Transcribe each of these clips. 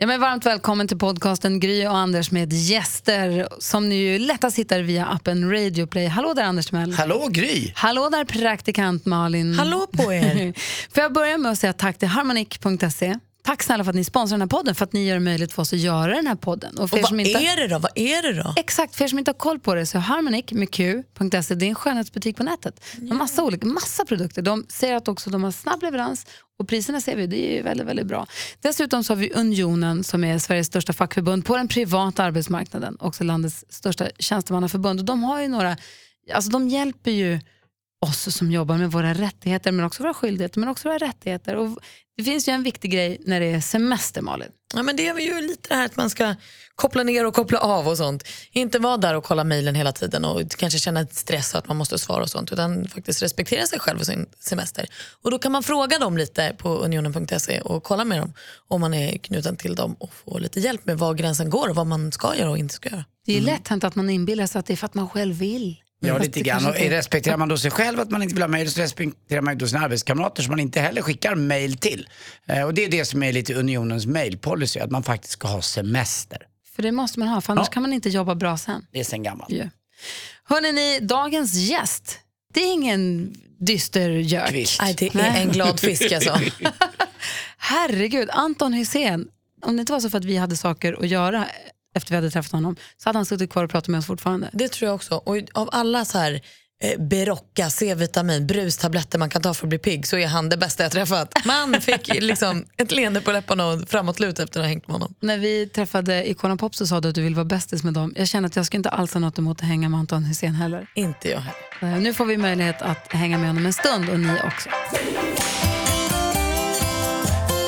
Ja, men varmt välkommen till podcasten Gry och Anders med gäster som ni ju lättast hittar via appen Radio Play. Hallå där Anders Timell. Hallå Gry! Hallå där praktikant Malin. Hallå på er! Får jag börja med att säga tack till harmonic.se. Tack snälla för att ni sponsrar den här podden, för att ni gör det möjligt för oss att göra den här podden. Och er vad inte... är det då? Vad är det då? Exakt, för er som inte har koll på det så Harmonic med Q.se, det är en skönhetsbutik på nätet. Har massa olika, massa produkter. De säger att också de har snabb leverans och priserna ser vi, det är ju väldigt, väldigt bra. Dessutom så har vi Unionen som är Sveriges största fackförbund på den privata arbetsmarknaden, också landets största tjänstemannaförbund. Och de har ju några, alltså de hjälper ju oss som jobbar med våra rättigheter men också våra skyldigheter men också våra rättigheter. Och det finns ju en viktig grej när det är semester Malin. Ja, men det är ju lite det här att man ska koppla ner och koppla av och sånt. Inte vara där och kolla mejlen hela tiden och kanske känna stress att man måste svara och sånt utan faktiskt respektera sig själv och sin semester. Och då kan man fråga dem lite på unionen.se och kolla med dem om man är knuten till dem och få lite hjälp med var gränsen går och vad man ska göra och inte ska göra. Det är lätt hänt att man inbillar sig att det är för att man själv vill. Ja, lite grann. Och respekterar man då sig själv att man inte vill ha mejl så respekterar man ju då sina arbetskamrater som man inte heller skickar mejl till. Eh, och det är det som är lite unionens mejlpolicy, att man faktiskt ska ha semester. För det måste man ha, för annars Ja. kan man inte jobba bra sen. Det är sen gammalt. Yeah. Hörrni, ni, dagens gäst, det är ingen dyster gök. Nej, det är Nej. en glad fisk alltså. Herregud, Anton Hysén, om det inte var så för att vi hade saker att göra efter vi hade träffat honom så hade han suttit kvar och pratat med oss fortfarande. Det tror jag också. Och av alla så här eh, Berocca, C-vitamin, brustabletter man kan ta för att bli pigg så är han det bästa jag träffat. Man fick liksom ett leende på läpparna och framåtlut efter att ha hängt med honom. När vi träffade Icona Pop så sa du att du vill vara bästis med dem. Jag känner att jag ska inte alls ha något emot att hänga med Anton Hysén heller. Inte jag heller. Eh, Nu får vi möjlighet att hänga med honom en stund och ni också.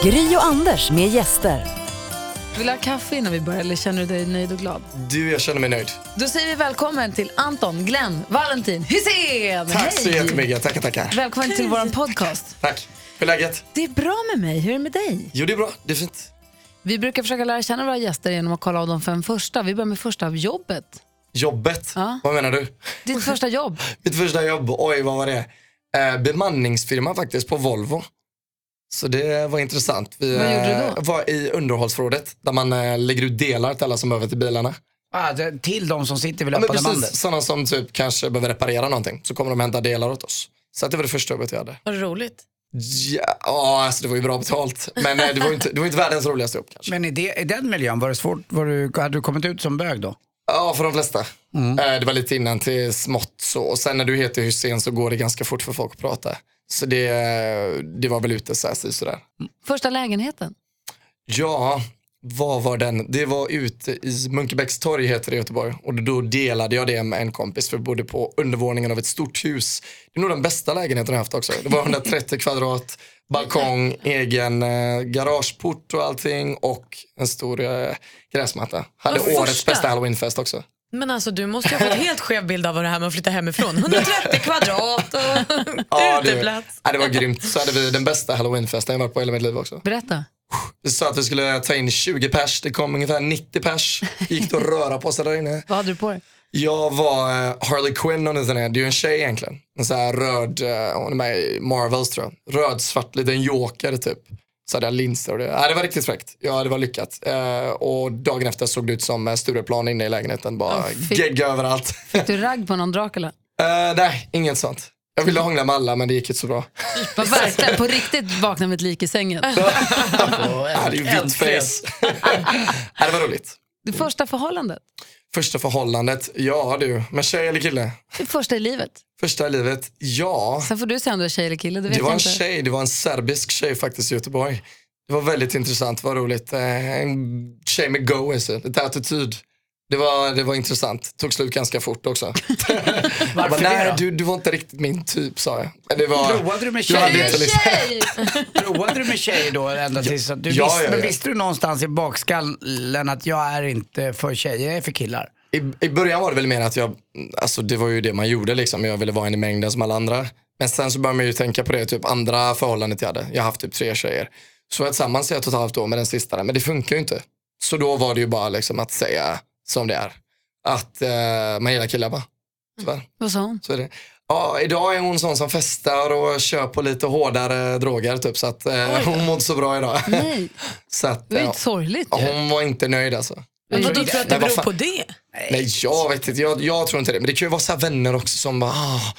Gry och Anders med gäster. Vill du ha kaffe innan vi börjar eller känner du dig nöjd och glad? Du, jag känner mig nöjd. Då säger vi välkommen till Anton Glenn Valentin Hysén. Tack så Hej! jättemycket. Tackar, tackar. Välkommen till vår podcast. Tack. Hur är läget? Det är bra med mig. Hur är det med dig? Jo, det är bra. Det är fint. Vi brukar försöka lära känna våra gäster genom att kolla av de fem första. Vi börjar med första av jobbet. Jobbet? Ja. Vad menar du? Ditt första jobb. Mitt första jobb, oj vad var det? Eh, bemanningsfirma faktiskt på Volvo. Så det var intressant. Vi Vad gjorde du eh, då? var i underhållsförrådet där man eh, lägger ut delar till alla som behöver till bilarna. Ah, det- till de som sitter vid Ja, men löpande bandet. precis, sådana som typ kanske behöver reparera någonting. Så kommer de hämta delar åt oss. Så att det var det första jobbet jag hade. Var det roligt? Ja, ja, alltså det var ju bra betalt. Men eh, det var ju inte, det var inte världens roligaste jobb kanske. Men i, det, i den miljön, var det svårt? Var du, hade du kommit ut som bög då? Ja, för de flesta. Mm. Eh, Det var lite innan till smått så. Och sen när du heter Hussein så går det ganska fort för folk att prata. Så det, det var väl ute så här, så- sådär. Första lägenheten. Ja, vad var den? Det var ute i Munkebäcks torg heter det i Göteborg. Och då delade jag det med en kompis för vi bodde på undervåningen av ett stort hus. Det är nog den bästa lägenheten jag haft också. Det var 130 kvadrat, balkong, egen eh, garageport och allting och en stor eh, gräsmatta. Hade Vad årets första? bästa halloweenfest också. Men alltså du måste ju ha fått helt skev bild av vad det här med att flytta hemifrån. 130 kvadrat och Ja, det, uteplats. ja, det var grymt. Så hade vi den bästa halloweenfesten jag varit på i hela mitt liv också. Berätta. Vi sa att vi skulle ta in 20 pers, det kom ungefär 90 pers. Gick det att röra på sig där inne. Vad hade du på dig? Jag var eh, Harley Quinn om ni är. Det är ju en tjej egentligen. En sån här röd, eh, hon är med i Marvels tror jag. Röd, svart, liten joker typ. Så hade jag linser och det. Ja, det var riktigt fräckt. Ja, det var lyckat. Eh, och dagen efter såg det ut som eh, Stureplan inne i lägenheten. Bara fick- gegga överallt. Fick du ragg på någon Dracula? Eh, nej, inget sånt. Jag ville hångla med alla men det gick inte så bra. Var verkligen på riktigt vakna med ett lik i sängen. Jag hade ju vitt face. ja, det var roligt. Det första förhållandet. Första förhållandet, ja du, med tjej eller kille? Det första i livet. Första i livet, ja. Sen får du säga om du är tjej eller kille. Det vet Det var en inte. tjej, det var en serbisk tjej faktiskt i Göteborg. Det var väldigt intressant, var roligt. Eh, En tjej med go, alltså. lite attityd. Det var, det var intressant, tog slut ganska fort också. jag bara, nej du, du var inte riktigt min typ sa jag. Men Det var, Provade du med du tjejer? liksom, Tjej! Provade du med tjejer då ända tills att du Ja, visste, ja, men ja. visste du någonstans i bakskallen att jag är inte för tjejer, jag är för killar? I, I början var det väl mer att jag, alltså det var ju det man gjorde liksom. Jag ville vara en i mängden som alla andra. Men sen så började man ju tänka på det, typ andra förhållandet jag hade. Jag har haft typ tre tjejer. Så jag tillsammans i ett och ett halvt år med den sista, men det funkar ju inte. Så då var det ju bara liksom att säga som det är. Att eh, man gillar killar va? Tyvärr. Vad sa hon? Så är det. Ja, idag är hon sån som festar och kör på lite hårdare droger typ. Så att eh, hon mådde så bra idag. Nej, så att, det ju ja, inte sorgligt ju. hon var inte nöjd alltså. Men vadå, tror du att det beror på det? Nej, jag vet inte. Jag, jag tror inte det. Men det kan ju vara så vänner också som bara, ah,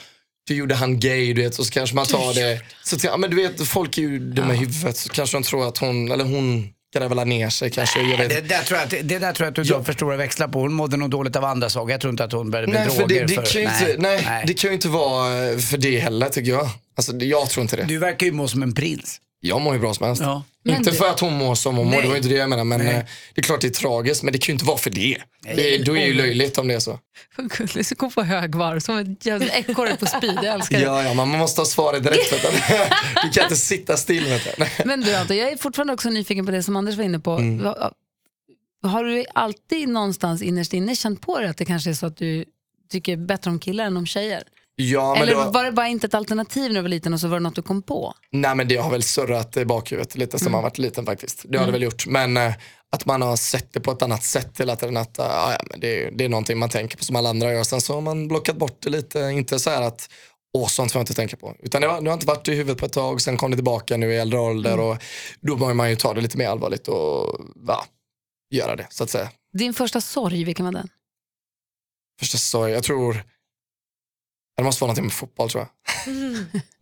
du gjorde han gay, du vet. Och så kanske man tar det. Så, ja, men du vet, folk är ju dumma i huvudet. Så kanske de tror att hon, eller hon gräver ner sig kanske. Vet Det där tror jag att, det där tror jag att du drar för stora växlar på. Hon mådde nog dåligt av andra saker. Jag tror inte att hon började med Nej, för droger. det, det, kan ju inte, nej, det kan ju inte vara för det heller tycker jag. Alltså, jag tror inte det. Du verkar ju må som en prins. Jag mår ju bra som helst. Ja. Inte du- för att hon mår som hon mår, Nej. det var inte det jag menade. Men Nej. eh, det är klart det är tragiskt, men det kan ju inte vara för det. det då är det ju löjligt om det är så. Vad gulligt, så kom på högvarv som ett jävla ekorre på speed. Jag älskar det. Ja, ja, man måste ha svaret direkt. du. du kan inte sitta still. Vet du. Men du Anton, jag är fortfarande också nyfiken på det som Anders var inne på. Mm. Har du alltid någonstans innerst inne känt på det att det kanske är så att du tycker bättre om killar än om tjejer? Ja, Eller var, var det bara inte ett alternativ när du var liten och så var det något du kom på? nej, men det har väl surrat i bakhuvudet lite sen man varit liten faktiskt. Det har det väl gjort. Men eh, att man har sett det på ett annat sätt hela tiden. Att, eh, ja, men det, är- det är någonting man tänker på som alla andra gör. Sen så har man blockat bort det lite. Inte så här att Åh, sånt får jag inte tänka på. Utan det har, det har inte varit i huvudet på ett tag, sen kom det tillbaka nu i äldre ålder och då bör man ju ta det lite mer allvarligt och va, göra det så att säga. Din första sorg, vilken var den? Första sorg, jag tror, det måste vara någonting med fotboll tror jag.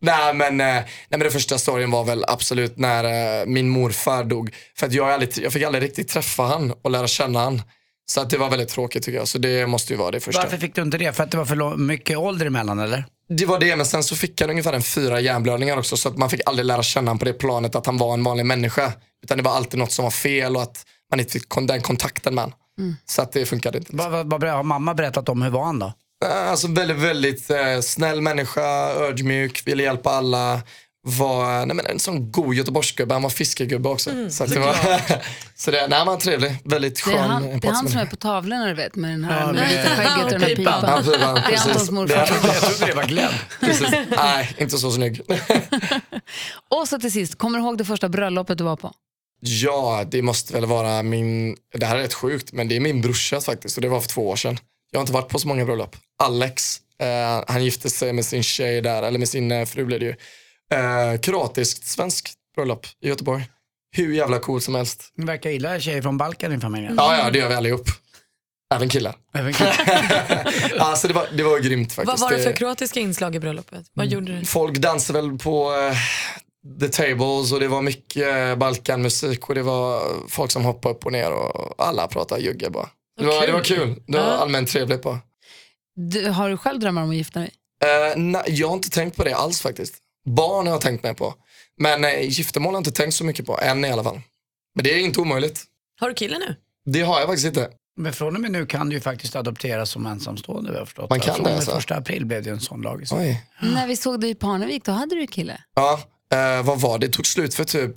nej, men, eh, nej men den första sorgen var väl absolut när eh, min morfar dog. För att jag, aldrig, jag fick aldrig riktigt träffa han och lära känna han. Så att det var väldigt tråkigt tycker jag. Så det måste ju vara det första. Varför fick du inte det? För att det var för mycket ålder emellan eller? Det var det, men sen så fick han ungefär en fyra hjärnblödningar också. Så att man fick aldrig lära känna honom på det planet att han var en vanlig människa. Utan det var alltid något som var fel och att man inte fick den kontakten med honom. Så att det funkade inte. Vad, vad, vad, har mamma berättat om hur var han då? Eh, Alltså väldigt, väldigt eh, snäll människa, ödmjuk, ville hjälpa alla. Var nej men en sån god göteborgsgubbe, han var fiskegubbe också. så att det var, så det, nej, han var trevlig, väldigt Det skön. är han, det är han som är på tavlorna du vet med den här Ja, med med- vita skägget och den här pipan. Ja, pipan, Det är. Antons morfar. Det- Jag trodde det var Glenn. Precis. Nej, inte så snygg. Och så till sist, kommer du ihåg det första bröllopet du var på? Ja, det måste väl vara min, det här är rätt sjukt, men det är min brorsa faktiskt och det var för två år sedan. Jag har inte varit på så många bröllop. Alex, eh, han gifte sig med sin tjej där, eller med sin eh, fru blev det ju. Eh, kroatiskt svenskt bröllop i Göteborg. Hur jävla coolt som helst. Ni verkar gilla tjejer från Balkan i familjen. Ja, ja, det gör vi allihop. Även killar. Även killar. Alltså det var, det var grymt faktiskt. Vad var det för kroatiska inslag i bröllopet? Vad gjorde du? Folk dansade väl på eh, the tables och det var mycket eh, Balkanmusik och det var folk som hoppade upp och ner och alla pratade jugge bara. Det var, det var kul. Det var allmänt trevligt bara. Du, har du själv drömmar om att gifta dig? Eh, nej, jag har inte tänkt på det alls faktiskt. Barn har jag tänkt med på. Men eh, giftermål har jag inte tänkt så mycket på, än i alla fall. Men det är inte omöjligt. Har du kille nu? Det har jag faktiskt inte. Men från och med nu kan du ju faktiskt adopteras som ensamstående. Jag förstått. Man kan från det, alltså? första april blev det en sån lag. Oj. När vi såg dig i Parnevik, då hade du kille. Ja, eh, vad var det? Det tog slut för typ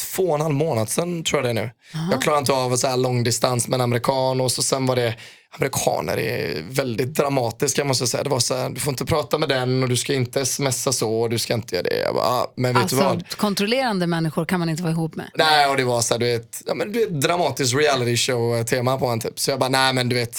två och en halv månad sedan tror jag det är nu. Jag klarar inte av så här lång distans med en amerikan och så sen var det Amerikaner är väldigt dramatiska måste jag säga. Det var så här, du får inte prata med den och du ska inte smsa så och du ska inte göra det. Jag bara, ah, men vet du vad? Alltså, kontrollerande människor kan man inte vara ihop med. Nej, och det var så här, du vet, ja, men du vet, dramatiskt reality show tema på en typ. Så jag bara, nej men du vet,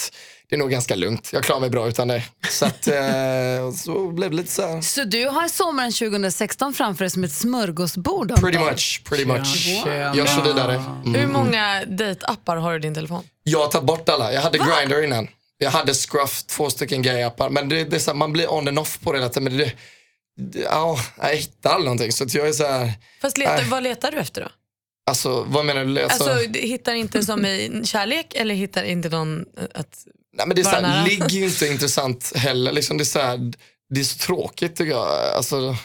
det är nog ganska lugnt. Jag klarar mig bra utan det. Så att, eh, så blev det lite så här, Så du har sommaren 2016 framför dig som ett smörgåsbord? Pretty much, pretty much. Tjena. Jag kör vidare. Mm. Hur många dejtappar har du i din telefon? Jag har tagit bort alla. Jag hade Grindr innan. Jag hade Scruff, två stycken gay-appar. Men det, det är så här, man blir on and off på det hela tiden. Men det, det, ja, jag hittar aldrig någonting. Så att jag är så här, Fast letar, Nej. vad letar du efter då? alltså vad menar du? Alltså, Alltså, du hittar inte som i kärlek eller hittar inte någon att... nej, men det är så här, ligg är ju inte intressant heller. Liksom, det, är så här, det är så tråkigt tycker jag. Alltså,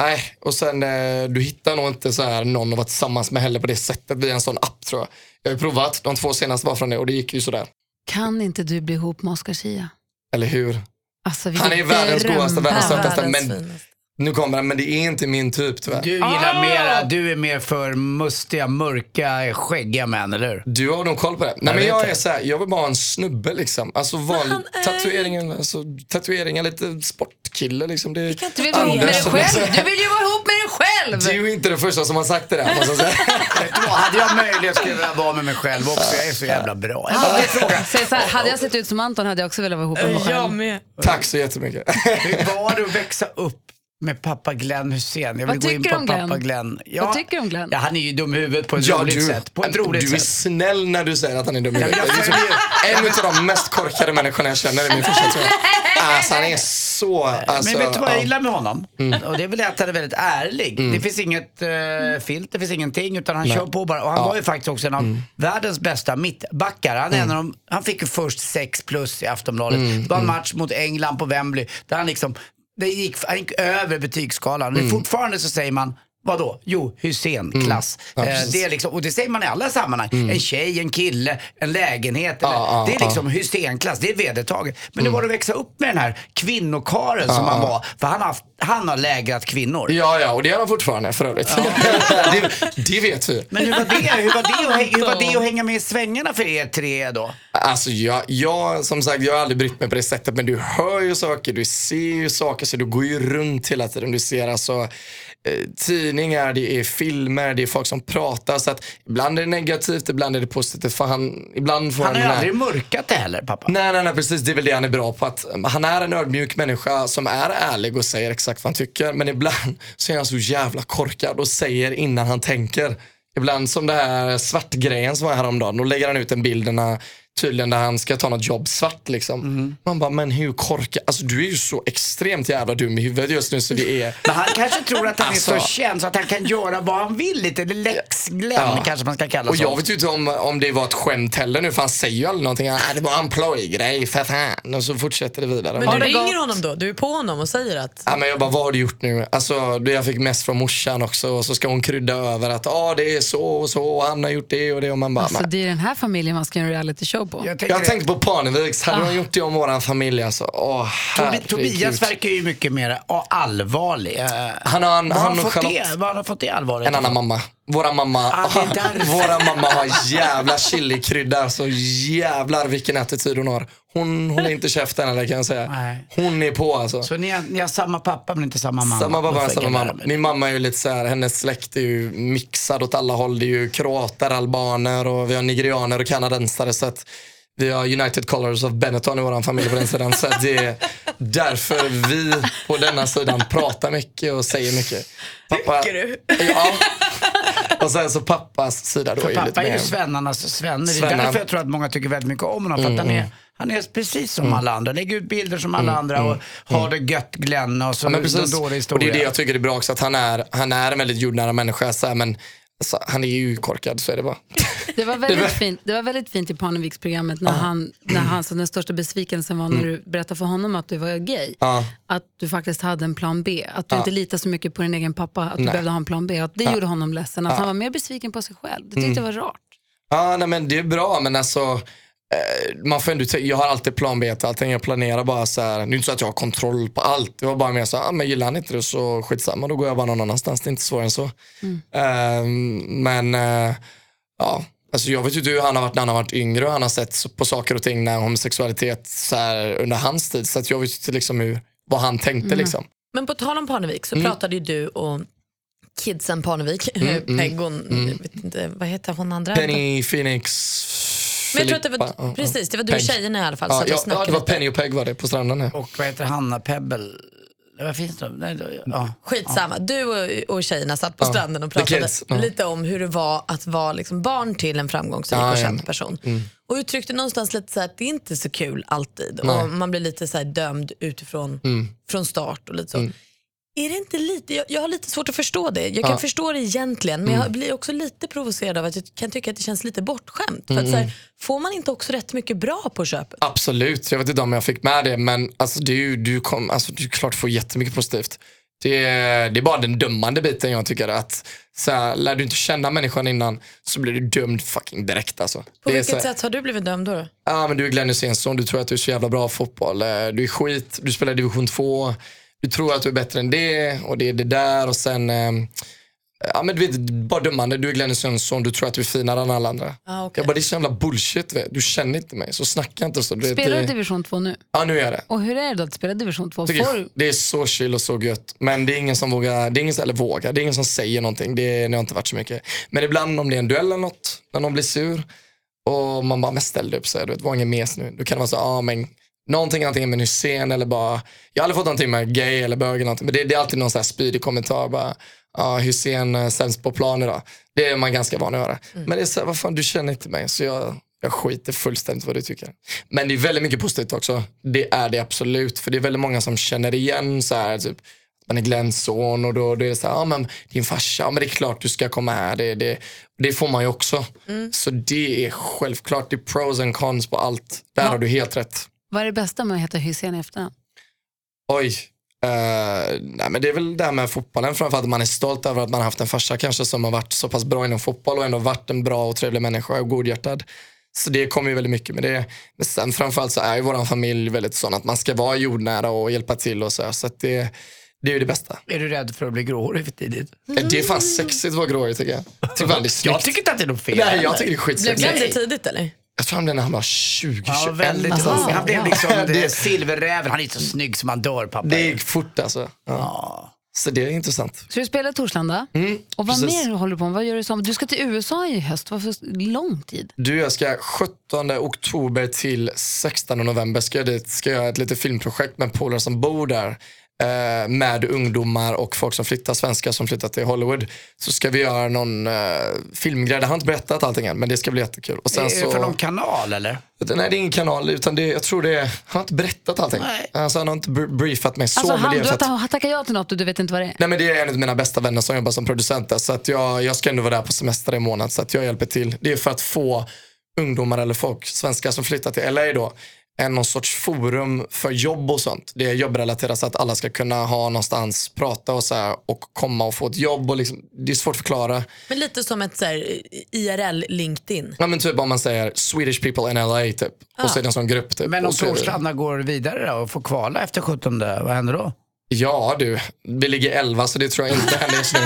nej. Och sen, eh, du hittar nog inte så här, någon att vara tillsammans med heller på det sättet via en sån app tror jag. Jag har ju provat, de två senaste var från det och det gick ju sådär. Kan inte du bli ihop med Oscar Zia? Eller hur? Alltså, Han är världens godaste, världens sötaste. världens Men finaste. Nu kommer han, men det är inte min typ tyvärr. Du gillar mera, du är mer för mustiga, mörka, skäggiga män, eller hur? Du har nog koll på det. Nej, men vet jag är så här, jag vill bara ha en snubbe liksom. Alltså vanlig tatueringen, alltså, tatueringar, lite sportkille liksom. Det, kan inte Du vill vara ihop med dig själv. Du vill ju vara ihop med dig själv! Du är inte den första som har sagt det där måste jag säga. Vet du vad, hade jag möjlighet skulle jag vilja vara med mig själv också. Jag är så jävla bra. Jag fråga, Säg så här, hade jag sett ut som Anton hade jag också velat vara ihop med mig själv. Jag med. Tack så jättemycket. hur var det att växa upp med pappa Glenn Hussein? Jag vill Vad gå in tycker på du om pappa Glenn? Glenn. Ja, Vad tycker du om Glenn? Ja, han är ju dum i huvudet på ett Ja, roligt du, sätt. På ett roligt du är sätt. snäll när du säger att han är dum i huvudet. Det är liksom En av de mest korkade människorna jag känner i min farsa tror jag. Alltså han är så... Alltså, Men vet du vad jag ja. Mm. gillar med honom? Och det är väl att han är väldigt ärlig. Det finns inget uh, filter, det finns ingenting utan han kör på bara. Och han var ju faktiskt också en av Mm. världens bästa mittbackar. Han, är en av de, han fick ju först 6 plus i Aftonbladet. Mm, Det var en match mot England på Wembley där han liksom, det gick, han gick över betygsskalan. Mm. Fortfarande så säger man Vadå? Jo, Hussein-klass. Ja, eh, det är liksom, och det säger man i alla sammanhang. En tjej, en kille, en lägenhet. Eller, Ja, ja, det är liksom Hussein-klass, det är vedertaget. Men det var att växa upp med den här kvinnokaren som han var. För han har, haft- han har lägrat kvinnor. Ja, ja, och det gör han fortfarande för övrigt. det, det vet vi. Men hur var, det? Hur, var det att, hur var det att hänga med i svängarna för er tre då? Alltså jag, jag, som sagt, jag har aldrig brytt mig på det sättet men du hör ju saker, du ser ju saker så du går ju runt hela tiden. Du ser alltså tidningar, det är filmer, det är folk som pratar så att ibland är det negativt, ibland är det positivt för han, ibland får Han han, har här- aldrig mörkat det heller pappa. Nej, nej, nej, precis. Det är väl det han är bra på. Att um, han är en ödmjuk människa som är ärlig och säger exakt vad han tycker. Men ibland så är han så jävla korkad och säger innan han tänker. Ibland som det här svartgrejen som var häromdagen. Då lägger han ut en bild när, tydligen där han ska ta något jobb svart liksom. Man bara, men hur korkad? Alltså du är ju så extremt jävla dum i huvudet just nu så det är Men han kanske tror att han är så Alltså. känd så att han kan göra vad han vill lite. Eller Lex Glenn Ja. kanske man ska kalla Och så. jag vet ju inte om, om det var ett skämt heller nu för han säger ju aldrig någonting. Ah, det var en plojgrej, för fan. Och så fortsätter det vidare. Men du ringer gått? honom då? Du är på honom och säger att... Ja, men jag bara, vad har du gjort nu? Alltså, jag fick mest från morsan också och så ska hon krydda över att ah, det är så och så och han har gjort det och det och man bara, Alltså, det är den här familjen man ska göra en reality show på. Jag tänker jag tänkte på Parneviks, hade de gjort det om våran familj alltså, åh Tobi-. Tobias verkar ju mycket mer ah, allvarlig. Eh, Han har en- var han har fått det? Var har han fått det allvarligt? En annan mamma. Våra mamma, Ah, är våra mamma har jävla chilikrydda, så jävlar vilken attityd hon har. Hon håller inte käften eller kan jag säga. Nej. Hon är på alltså. Så ni har, ni har samma pappa men inte samma mamma? Samma pappa, samma mamma. Min mamma är ju lite så här, hennes släkt är ju mixad åt alla håll. Det är ju kroater, albaner och vi har nigerianer och kanadensare. Så att vi har United Colors of Benetton i vår familj på den sidan. Så det är därför vi på denna sidan pratar mycket och säger mycket. Pappa, Tycker du? Ja. Och sen så pappas sida då För är ju lite pappa är ju mer... svennarnas svenne. Det är därför jag tror att många tycker väldigt mycket om honom. För att han, är, han är precis som alla andra. Lägger ut bilder som alla andra och har det gött Glenn och så Ja, men en precis. dålig Och historia. det är det jag tycker är bra också, att han är, han är en väldigt jordnära människa. Så här, men alltså, han är ju korkad, så är det bara. Det var väldigt, fint, det var väldigt fint i Parneviksprogrammet när, han, när han, så den största besvikelsen var när du berättade för honom att du var gay. Ja. Att du faktiskt hade en plan B. Att du inte litar så mycket på din egen pappa. Att du Nej. behövde ha en plan B. Att det gjorde honom ledsen. Att han var mer besviken på sig själv. Det tyckte jag var rart. Ja, nej, men det är bra, men alltså man får ändå, jag har alltid plan B till allting. Jag planerar bara så här. Det är inte så att jag har kontroll på allt. Det var bara mer så här, ah, men gillar han inte det så skitsamma, då går jag bara någon annanstans. Det är inte svårare än så. Ehm, men eh, ja, alltså jag vet ju hur han har varit när han har varit yngre och han har sett på saker och ting när homosexualitet så här, under hans tid. Så att jag vet ju inte liksom hur, vad han tänkte liksom. Men på tal om Parnevik så pratade ju du och kidsen Parnevik, Peg och, jag vet inte, vad heter hon andra? Penny, Phoenix, Men jag tror att det var, Filippa, precis, det var du Peg. och tjejerna i alla fall. Ja, satt och ja, ja, snackade det var lite. Penny och Peg var det på stranden. här. Och vad heter Hanna Pebble? Vad finns det? Nej, då- ja. Skitsamma, du och, och tjejerna satt på stranden och the pratade kids, ja. lite om hur det var att vara liksom barn till en framgångsrik Ja, och ja. känd person. Och uttryckte någonstans lite så här att det är inte så kul alltid och man blir lite så här dömd utifrån från start och lite så. Är det inte lite, jag, jag har lite svårt att förstå det. Jag kan Ja. förstå det egentligen men jag blir också lite provocerad av att jag kan tycka att det känns lite bortskämt. För att så här, får man inte också rätt mycket bra på köpet? Absolut, jag vet inte om jag fick med det men alltså, ju du kom, alltså, du klart får jättemycket positivt. Det är, det är bara den dömande biten jag tycker att så här, lär du inte känna människan innan så blir du dömd fucking direkt alltså. På det vilket här, sätt har du blivit dömd då? Ja men du är Glenn Hysénsson, du tror att du är så jävla bra fotboll. Eh, Du är skit, du spelar division 2. Du tror att du är bättre än det och det är det där och sen eh, Ja men du vet, bara dömande. Du är Glennis Jönsson, du tror att du är finare än alla andra. Ah, okej. Jag bara, det är så jävla bullshit. Vet. Du känner inte mig, så snacka inte så. Du vet, Spelar du det, division 2 nu? Ja nu är jag det. Och hur är det då att spela division 2? Tycker Får. Det är så chill och så gött. Men det är ingen som vågar, det är ingen som, eller vågar, det är ingen som säger någonting. Det, det har inte varit så mycket. Men ibland om det är en duell eller något, när någon blir sur och man bara, men ställ dig upp så här, du vet, var ingen mes nu. Då kan det vara så, ja ah, men någonting antingen med Hussein eller bara, jag har aldrig fått någonting med gay eller bög eller någonting. Men det, det är alltid någon här spydig kommentar bara, ja Hussein eh, sämst på plan idag. Det är man ganska van att höra. Men det är så här, vad fan du känner inte mig så jag, jag skiter fullständigt vad du tycker. Men det är väldigt mycket positivt också. Det är det absolut. För det är väldigt många som känner igen så här, typ, man är Glens son och då, då är det så här, ja men din farsa, ja men det är klart du ska komma här. Det, det, det får man ju också. Så det är självklart, det är pros and cons på allt. Där har du helt rätt. Vad är det bästa med att heta Hysén i efternamn? Oj. eh, nej, men det är väl det här med fotbollen framförallt. att Man är stolt över att man har haft en farsa kanske som har varit så pass bra inom fotboll och ändå varit en bra och trevlig människa och godhjärtad. Så det kommer ju väldigt mycket med det. Men sen framförallt så är ju vår familj väldigt sån att man ska vara jordnära och hjälpa till och så. Så att det, det är ju det bästa. Är du rädd för att bli gråhårig för tidigt? Det är fan sexigt att vara gråhårig tycker jag. Tycker. Jag tycker inte att det är något fel. Nej, jag tycker det är Blev skitsexigt. Glenn det tidigt eller? Jag tror han blev när han var 20, Ja, 21. väldigt alltså. ung. Han blev liksom Det- silverräven. Han är så snygg som han dör pappa. Det gick fort alltså. Ja. Så det är intressant. Så du spelar i Torslanda. och vad precis. mer håller du på med? Vad gör du som? Du ska till USA i höst. Varför lång tid? Du, jag ska 17 oktober till 16 november ska jag dit. Ska jag göra ett litet filmprojekt med polare som bor där. Eh, med ungdomar och folk som flyttar, svenskar som flyttar till Hollywood. Så ska vi göra någon eh, filmgrej. Jag har inte berättat allting än, men det ska bli jättekul. Och sen Är det så, för någon kanal eller? Nej, det är ingen kanal, utan det, jag tror det är, han har inte berättat allting. Nej. Alltså, han har inte br- briefat mig så. Alltså, han, det du har tackat ja till något och du vet inte vad det är? Nej men det är en av mina bästa vänner som jobbar som producent där, så att jag, jag ska ändå vara där på semester i månad så att jag hjälper till. Det är för att få ungdomar eller folk, svenskar som flyttar till LA då, en någon sorts forum för jobb och sånt. Det är jobbrelaterat så att alla ska kunna ha någonstans prata och så här, och komma och få ett jobb. Och liksom, det är svårt att förklara. Men lite som ett så här, IRL LinkedIn. Ja, men typ om man säger Swedish people in LA typ. Och så är det en sån grupp typ. Men om Torslanda går vidare då och får kvala efter 17, vad händer då? Ja du, vi ligger 11 så det tror jag inte händer just nu.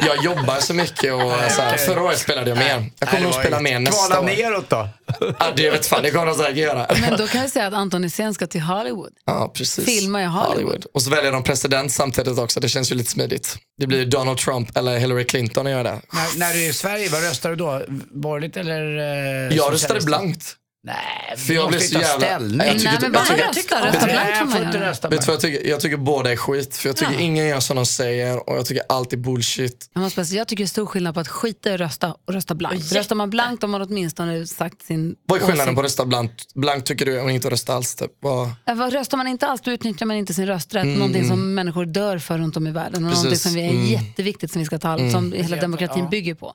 Jag jobbar så mycket och så här, förra året spelade jag mer. Jag kommer nog spela mer nästa Kvala år. neråt då. Ja, det vet fan, det kommer jag säkert göra. Men då kan jag säga att Anton Hysén ska till Hollywood. Ja, precis. Filma i Hollywood. Och så väljer de president samtidigt också. Det känns ju lite smidigt. Det blir Donald Trump eller Hillary Clinton att göra det. När, när du är i Sverige, vad röstar du då? Borgerligt eller eh, Jag röstade blankt. Nej, För jag måste så ju ta jävla- ställning. Jag tycker Nej, men bara jag tycker- rösta. Rösta blankt får man göra. rösta Vet du vad jag tycker? Jag tycker båda är skit. För jag tycker ingen gör som de säger och jag tycker allt är bullshit. Jag, måste säga, jag tycker det är stor skillnad på att skita i att rösta och rösta blankt. Röstar man blankt har man åtminstone sagt sin Vad är skillnaden åsikt. på att rösta blankt? Blankt tycker du och inte rösta alls typ. Vad- Ja, Röstar man inte alls då utnyttjar man inte sin rösträtt. Någonting som människor dör för runt om i världen. Och Mm. Precis. någonting som vi är Mm. jätteviktigt som vi ska ta som hela demokratin bygger på.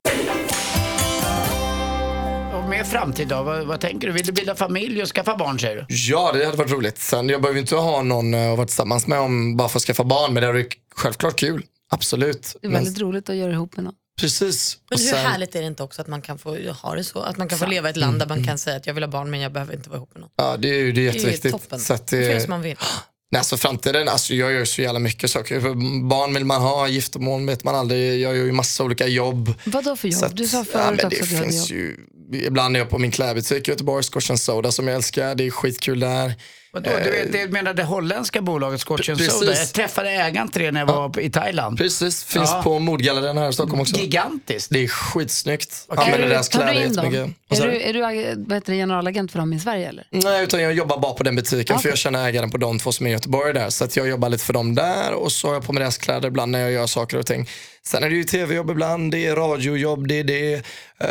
Med framtid då, vad, vad tänker du? Vill du bilda familj och skaffa barn säger du? Ja, det hade varit roligt. Sen, jag behöver inte ha någon eh, att vara tillsammans med om bara för att skaffa barn, men det är självklart kul. Absolut. Det är Men- väldigt roligt att göra ihop med någon. Precis. Men Och hur sen- härligt är det inte också att man kan få ha det så? Att man kan få leva i ett land där man kan säga att jag vill ha barn men jag behöver inte vara ihop med någon. Ja, det är ju det är Det är jätteviktigt. toppen. Så att Det man vill. nej, alltså framtiden, alltså jag gör så jävla mycket saker. För barn vill man ha, giftermål vet man aldrig. Jag gör ju massa olika jobb. Vad då för jobb? Att- du sa ja, förut men också det att du hade jobb. ju, Ibland är jag på min klädbutik i Göteborg, Scotch Soda som jag älskar. Det är skitkul där. Vadå, du vet, det menar det holländska bolaget Scotch and Precis. Soda. Jag träffade ägaren till det när jag var i Thailand. Precis, finns Ja. på Modgallerian här i Stockholm också. Gigantiskt. Det är skitsnyggt. Använder deras tar du kläder in dem? jättemycket. Vad Är du, är du vad heter det, generalagent för dem i Sverige eller? Nej, utan jag jobbar bara på den butiken för jag känner ägaren på de två som är i Göteborg där. Så att jag jobbar lite för dem där och så har jag på mig deras kläder ibland när jag gör saker och ting. Sen är det ju tv-jobb ibland, det är radiojobb, det är det. Eh,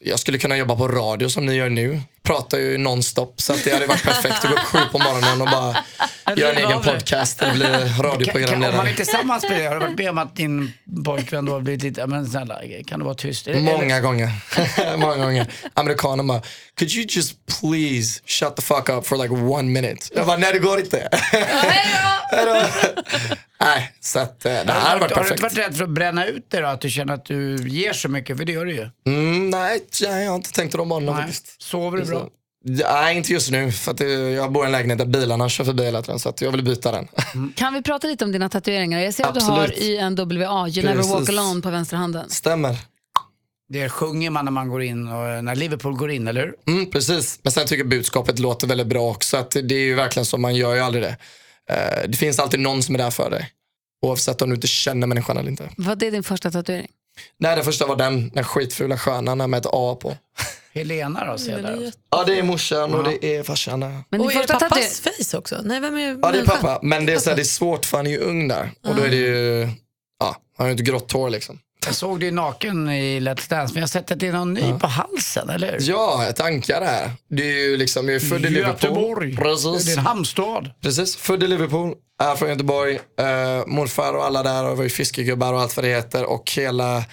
jag skulle kunna jobba på radio som ni gör nu. Pratar ju nonstop så att det hade varit perfekt att gå upp sju på morgonen och bara göra en egen podcast eller bli Kan, kan, om man radioprogramledare. är tillsammans med det, har du varit med om att din pojkvän då har blivit lite, men snälla, kan du vara tyst? Många gånger. Många gånger. Amerikaner bara, could you just please shut the fuck up for like one minute? Jag bara, nej det går inte. Hejdå. nej, så att eh, det här hade varit har du inte varit perfekt. rädd för att bränna ut det då? Att du känner att du ger så mycket? För det gör du ju. Mm, nej, jag har inte tänkt de banorna faktiskt. Sover du bra? Nej, inte just nu. För att det, jag bor i en lägenhet där bilarna kör förbi hela tiden så att jag vill byta den. Kan vi prata lite om dina tatueringar? Jag ser att du Absolut. har i en WA, You never walk Precis. alone på vänstra handen. Stämmer. Det sjunger man när man går in och när Liverpool går in, eller hur? Mm, precis. Men sen tycker jag budskapet låter väldigt bra också. Att det är ju verkligen så, man gör ju aldrig det. Eh, det finns alltid någon som är där för dig. Oavsett om du inte känner människan eller inte. Vad är din första tatuering? Nej, den första var den, den skitfula stjärnan med ett A på. Helena då, ser jag där. Ja, det är morsan och det är farsan. där. Men Och din är det första pappas tatuering... face också? Nej, vem är Ja, det är människan? pappa. Men det är, så här, det är svårt för han är ju ung där. Och då är det ju, ja, han har ju inte grått hår liksom. Jag såg dig naken i Let's Dance, men jag har sett att det är någon ny på halsen, eller hur? Ja, ett ankare här. Det är ju liksom, jag är född i Liverpool. Göteborg. Precis. Det är en hamnstad. Precis, född i Liverpool, är från Göteborg. Eh, morfar och alla där var ju fiskegubbar och allt vad det heter. Och hela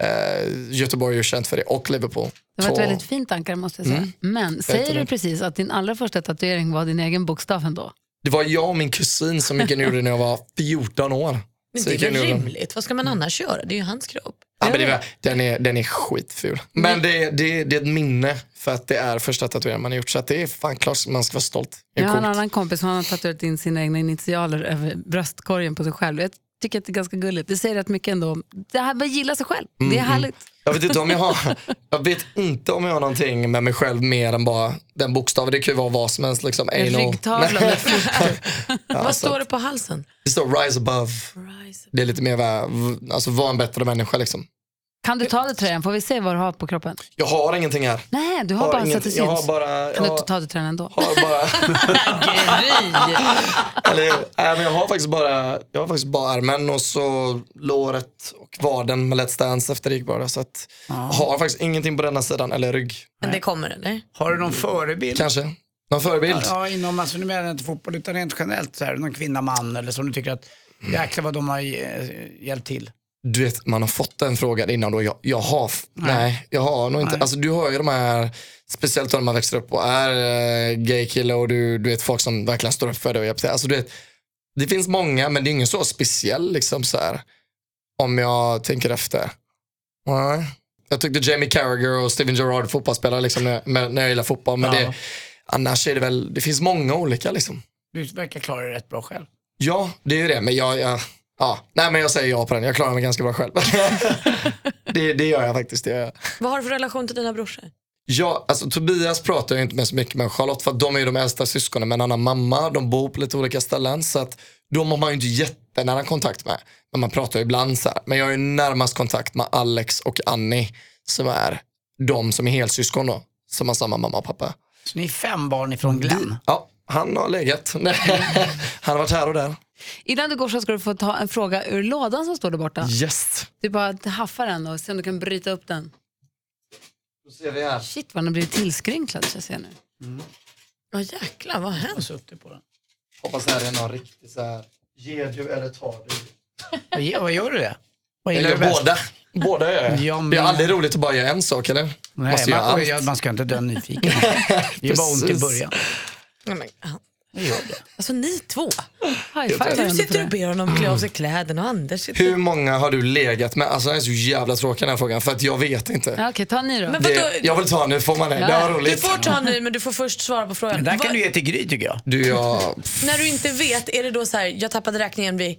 eh, Göteborg är ju känt för det, och Liverpool. Det var ett väldigt fint ankare måste jag säga. Men säger du precis att din allra första tatuering var din egen bokstav ändå? Det var jag och min kusin som gick gjorde när jag var 14 år. Men det är väl rimligt? Vad ska man annars göra? Det är ju hans kropp. Ja, men det var, den, är, den är skitful. Men det, det, det är ett minne för att det är första tatueringen man har gjort. Så att det är fan klart man ska vara stolt. Är Jag har en annan kompis som har tatuerat in sina egna initialer över bröstkorgen på sig själv. Tycker att det är ganska gulligt. Det säger rätt mycket ändå. Det här med att gilla sig själv. Det är härligt. Jag vet, inte om jag, har, jag vet inte om jag har någonting med mig själv mer än bara den bokstaven. Det kan ju vara vad som helst. Liksom, En ryggtavla med foto. Vad står det på halsen? Det står rise above. Rise. Det är lite mer alltså, var en bättre människa. Liksom. Kan du ta dig tröjan? Får vi se vad du har på kroppen? Jag har ingenting här. Nej, du har, Har bara så inget- att det jag har syns. bara, Kan jag du ta dig tröjan ändå? har bara, Gry! eller, nej, men jag har faktiskt bara, jag har faktiskt bara armen och så låret och vaden med Let's Dance efter det gick bara. Så att, jag har faktiskt ingenting på denna sidan, eller rygg. Men det kommer eller? Har du någon förebild? Kanske. Någon förebild? Ja, inom, alltså nu menar jag inte fotboll utan rent generellt så här, någon kvinna, man eller som du tycker att jäklar vad de har eh, hjälpt till. Du vet, man har fått den frågan innan då. Jag, jag har, f- nej. jag har nog inte. Nej. Alltså du har ju de här, speciellt när man växer upp och är eh, gay kille och du, du vet folk som verkligen står upp för dig och hjälper till. Alltså du vet, det finns många men det är ingen så speciell liksom så här. Om jag tänker efter. Nej. Jag tyckte Jamie Carragher och Steven Gerrard fotbollsspelare liksom när, när jag gillar fotboll. Men Ja. det, annars är det väl, det finns många olika liksom. Du verkar klara det rätt bra själv. Ja, det är ju det. Men jag, jag, ja. Nej, men jag säger ja på den. Jag klarar mig ganska bra själv. det, det gör jag faktiskt. Det gör jag. Vad har du för relation till dina brorsor? Ja, alltså Tobias pratar jag inte med så mycket med Charlotte för de är ju de äldsta syskonen med en annan mamma. De bor på lite olika ställen så att de har man ju inte jättenära kontakt med. Men man pratar ju ibland så här. Men jag har ju närmast kontakt med Alex och Annie som är de som är helsyskon då. Som har samma mamma och pappa. Så ni är fem barn ifrån Glenn. Ja, han har legat. Nej, han har varit här och där. Innan du går så ska du få ta en fråga ur lådan som står där borta. Yes. Du bara haffa den och se om du kan bryta upp den. Då ser vi här. Shit vad den har blivit tillskrynklad jag ser nu. Ja jäklar, vad har Jag har hänt? suttit på den. Hoppas det här är någon riktig så här. Ger du eller tar du? Vad ge- Vad gör du det? Vad Jag gillar gör du bäst? båda. Båda gör jag. Ja, men- Det är aldrig roligt att bara göra en sak eller? Nej, man, ja, man ska inte dö nyfiken. Det gör bara ont i början. Nej, men, gör det. Alltså ni två. Du sitter och ber honom klä av sig kläderna och Anders sitter... Hur många har du legat med? Alltså den är så jävla tråkig den här frågan för att jag vet inte. Ja, Okej, ta ni då. Men vadå? Det, jag vill ta nu, får man det? Det var Du roligt. får ta nu men du får först svara på frågan. Men där kan Vad- du ge till Gry tycker jag. Du, jag... När du inte vet, är det då så här, jag tappade räkningen vid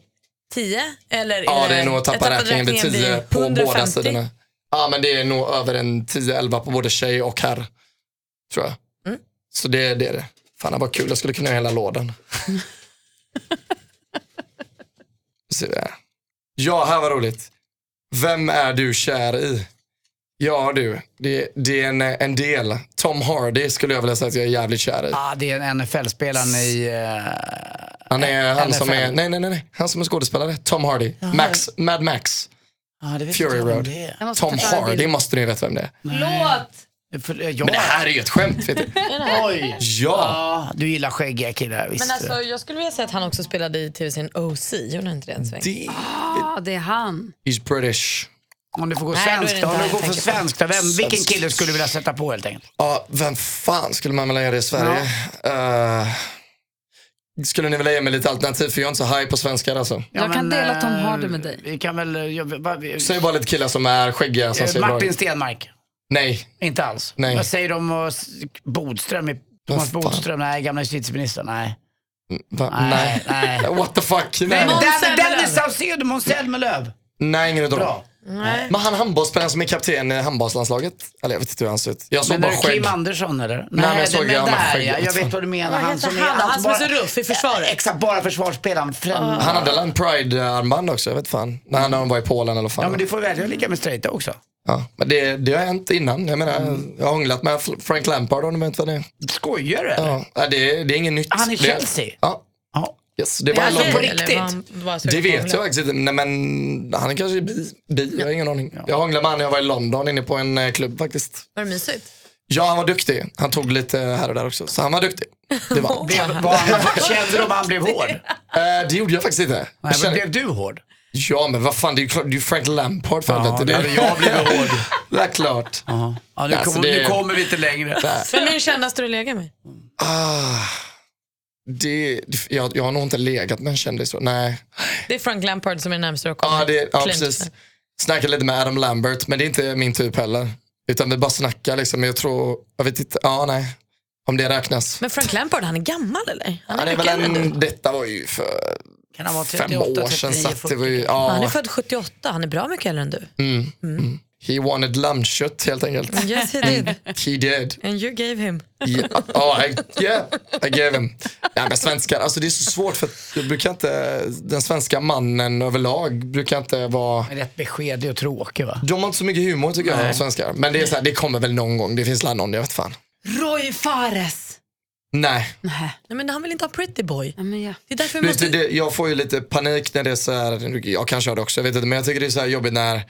10? Eller Ja, det är nog jag att tappa tappade räkningen vid 10 på 150? båda sidorna. Ja, men det är nog över en 10-11 på både tjej och herr. Tror jag. Mm. Så det, det är det. Fan, det var kul. Jag skulle kunna göra hela lådan. Ja, här var roligt. Vem är du kär i? Ja du, det, det är en, en del. Tom Hardy skulle jag vilja säga att jag är jävligt kär i. Ja, det är en NFL-spelaren i... eh, Han är han som NFL. är, nej nej nej, nej. han som är skådespelare. Tom Hardy. Max, Mad Max. Vet Fury Road. Tom Hardy måste ni veta vem det är. Låt! För, eh, ja. Men det här är ju ett skämt vet du. Oj! Ja. Ja, du gillar skäggiga killar, visst. Men alltså, jag skulle vilja säga att han också spelade i tv-serien OC. Gjorde han inte det en sväng? Det, Ja, det är han. he's British. Om du får gå då om du går för då, vem, vilken Svensk. kille skulle du vilja sätta på helt enkelt? Ja, vem fan skulle man vilja göra det i Sverige? Eh, skulle ni vilja ge mig lite alternativ för jag är inte så high på svenskar alltså. Jag kan dela Tom eh, Hardy med dig. Vi kan väl... eh, Jag, va, vi, Säg bara lite killar som är skäggiga som eh, bra Martin. Stenmark. Nej, Inte alls? Nej. Vad säger du om Bodström? i- Thomas fan? Bodström, nej, gamla justitieministern, nej. Va? Nej, nej. What the fuck? Nej, Men Måns Den- Zelmerlöw. Dennis Saucedo, Måns Zelmerlöw. nej ingen utav dem. Bra. Men han handbollsspelaren som är kapten i handbollslandslaget? Eller jag vet inte hur han ser ut. Jag såg Menar bara du skägg. Kim Andersson eller? men jag såg det- ju han med där skägg, ja, jag vet vad du menar. Vad Han heter som är, han då? Han som är så ruff i försvaret? Exakt, bara försvarsspelaren. Främ- Han hade väl en Pride-armband också, jag vet fan. När han när var i Polen eller vad fan. Ja men du får välja lika med straighta också. ja. men det, det har hänt innan. Jag menar, Mm. jag har hånglat med Frank Lampard om du vet vad det är. Skojar du eller? Ja. Nej, det, är- det är inget nytt. Han är Det- Chelsea? Ja. Yes. det var Är en han lång... på riktigt? var var Det vet jag faktiskt inte, Nej, men han är kanske bi. bi jag har ingen aning. Jag hånglade med honom när jag var i London inne på en eh, klubb faktiskt. Var det mysigt? Ja, han var duktig. Han tog lite här och där också, så han var duktig. Det var. Blev, kände du om han blev hård? Eh, det gjorde jag faktiskt inte. Nej, kände, blev du hård? ja, men vad fan, det är ju klart, det är ju Frank Lampard för helvete. Det är jag blivit hård. Det är klart. Ja, nu, Alltså, kom, det- nu kommer vi inte längre. Vem är den kändaste du legat med? Ah, det, jag, jag har nog inte legat med en kändis. så. Nej. Det är Frank Lampard som är kommit. Ja, det, ja precis. Snackade lite med Adam Lambert, men det är inte min typ heller. Utan vi bara snackar liksom. Men jag tror, jag vet inte, ja nej. Om det räknas. Men Frank Lampard, han är gammal eller? Han Ja, är, det är väl en, detta var ju för Kan han vara fem 38, år sedan. 39, Så det var ju, Han är ja, född 78, han är bra mycket äldre än du. He wanted lammkött helt enkelt. Yes he did. He did. And you gave him. Ja, ja, I, yeah, I gave him. Ja, men svenskar, alltså det är så svårt för att jag brukar inte, den svenska mannen överlag brukar inte vara Rätt beskedlig och tråkig va? de har inte så mycket humor tycker jag, svenskar. Men det, är så här, det kommer väl någon gång. Det finns väl någon, jag vet fan. Roy Fares. Nej. Nej, Nej, men han vill inte ha pretty boy. ja, men ja. Det är därför vi måste... det, jag får ju lite panik när det är så här, jag kanske har det också, jag vet inte, men jag tycker det är så här jobbigt när,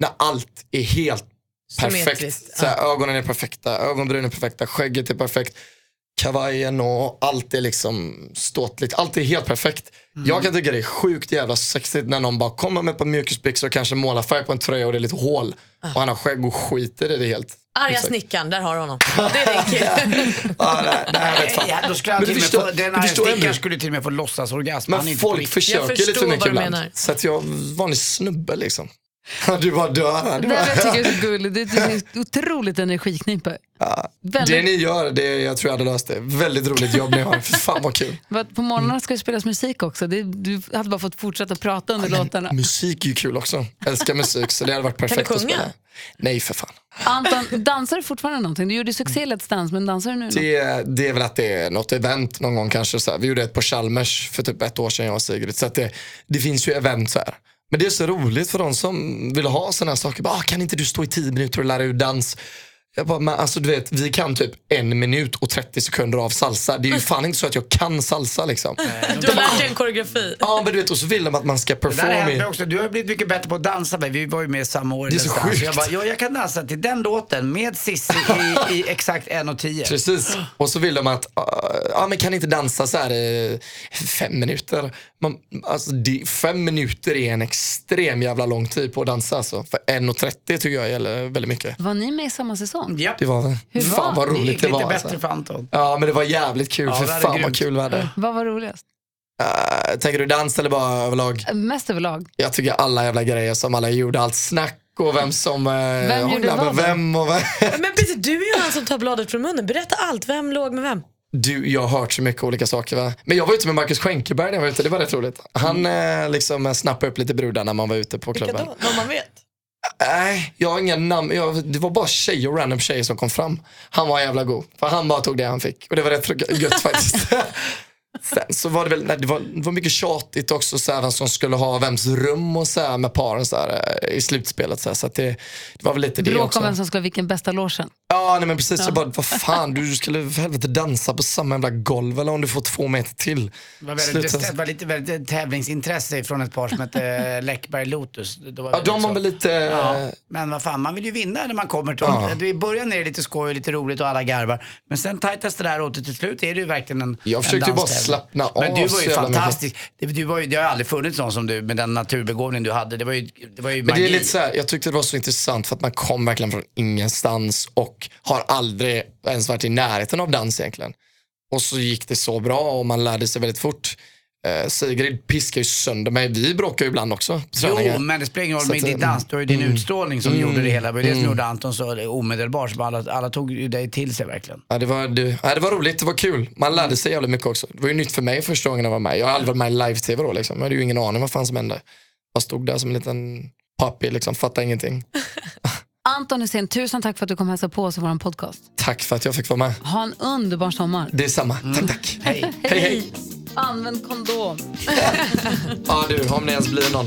när allt är helt perfekt. Så här, Ögonen är perfekta, ögonbrynen är perfekta, skägget är perfekt, kavajen och allt är liksom ståtligt. Allt är helt perfekt. Mm. Jag kan tycka det är sjukt jävla sexigt när någon bara kommer med ett par mjukisbyxor och kanske målar färg på en tröja och det är lite hål. Ah. Och han har skägg och skiter i det helt. Arga Exakt. snickaren, där har du honom. Det är din kille. Ja, nej, nej, jag vet fan. Ja, då skulle han Men till du och med förstår- få, den stickaren ändå. skulle till och med få låtsasorgasm. Men folk försöker lite för mycket ibland. Så att jag är en vanlig snubbe liksom. Du bara dör här. Du Det bara, jag tycker är så gulligt. Det är ett otroligt energiknippe. ja. Det ni gör, det, jag tror jag hade löst det. Väldigt roligt jobb ni har. Fy fan vad kul. På morgnarna ska det spelas musik också. Det, du hade bara fått fortsätta prata under låtarna. Musik är ju kul också. Älskar musik så det hade varit perfekt du att sjunga? spela. Nej för fan. Anton, dansar du fortfarande någonting? Du gjorde succé i Let's Dance, men dansar du nu? Det, det är väl att det är något event någon gång kanske. Så här. Vi gjorde ett på Chalmers för typ ett år sedan jag och Sigrid. Så att det, det finns ju event så här. Men det är så roligt för de som vill ha sådana här saker. Bara, ah, kan inte du stå i 10 minuter och lära ut dans? Jag bara, men alltså du vet, vi kan typ en minut och 30 sekunder av salsa. Det är ju fan inte så att jag kan salsa liksom. Du har lärt dig en koreografi. Ja men du vet, och så vill de att man ska Det där performa. i- också. Du har blivit mycket bättre på att dansa. Men vi var ju med samma år. i Det är så Let's Dance. sjukt. Jag bara, ja, jag kan dansa till den låten med Cissi i, i exakt 1.10. Precis. Och så vill de att, uh, ja men kan inte dansa så här i fem minuter. Man, alltså det, fem minuter är en extrem jävla lång tid på att dansa alltså. För 1.30 tycker jag gäller väldigt mycket. Var ni med i samma säsong? Ja, Det var, Hur fan var vad det gick roligt det lite var. bättre Alltså. för Anton. Ja men det var jävligt kul, Ja, för det fan vad kul vi hade. Vad var roligast? Uh, tänker du dans eller bara överlag? Mest överlag. Jag tycker alla jävla grejer som alla gjorde, allt snack och vem som uh, Vem gjorde med vad då? vem och vem. Men Peter, du är ju han som tar bladet från munnen. Berätta allt. Vem låg med vem? Du, jag har hört så mycket olika saker va. Men jag var ute med Marcus Skänkeberg när jag var ute, det var rätt roligt. Han eh, liksom eh, snappade upp lite brudar när man var ute på Vilka klubben. då? Någon man vet? Nej, jag har inga namn. Jag, det var bara tjejer, random tjejer som kom fram. Han var jävla god. För han bara tog det han fick. Och det var rätt gött faktiskt. Sen så var det väl, nej, det var, det var mycket tjatigt också så här, vem som skulle ha vems rum och så här, med paren så här, eh, i slutspelet. Så, här, så att det, det var väl lite det Bråk också. om vem som skulle ha vilken bästa logen. Ja, nej, men precis. Jag bara, vad fan, du skulle för helvete dansa på samma jävla golv eller om du får två meter till. Det var, väldigt, Sluta. det var lite väldigt tävlingsintresse från ett par som hette eh, Läckberg Lotus. Ja, de var väl lite... Ja, men vad fan, man vill ju vinna när man kommer till Ja. I början är det lite skoj och lite roligt och alla garvar. Men sen tajtas det där åt och till slut är det ju verkligen en Jag en försökte ju bara slappna av Men du var ju fantastisk. Det, du var ju, det har aldrig funnits någon som du med den naturbegåvning du hade. Det var ju, det var ju Men magi. det är lite så här, jag tyckte det var så intressant för att man kom verkligen från ingenstans och har aldrig ens varit i närheten av dans egentligen. Och så gick det så bra och man lärde sig väldigt fort. Eh, Sigrid piskar ju sönder mig. Vi bråkar ju ibland också. Jo, men det spelar ingen roll med att, din dans. Det var ju din mm. utstrålning som gjorde det hela. Det var ju det som gjorde Anton så omedelbart. Så alla, alla tog ju dig till sig verkligen. Ja, det, var, det, ja, det var roligt, det var kul. Man lärde sig jävligt mycket också. Det var ju nytt för mig första gången jag var med. Jag har aldrig varit med i live-tv då. Liksom. Jag hade ju ingen aning vad fan som hände. Jag stod där som en liten puppy, liksom, fattade ingenting. Anton Hysén, tusen tack för att du kom och hälsade på oss i vår podcast. Tack för att jag fick vara med. Ha en underbar sommar. Det är samma. Tack, tack. Hej. Hej, hej. Använd kondom. Ja du, om det ens blir någon.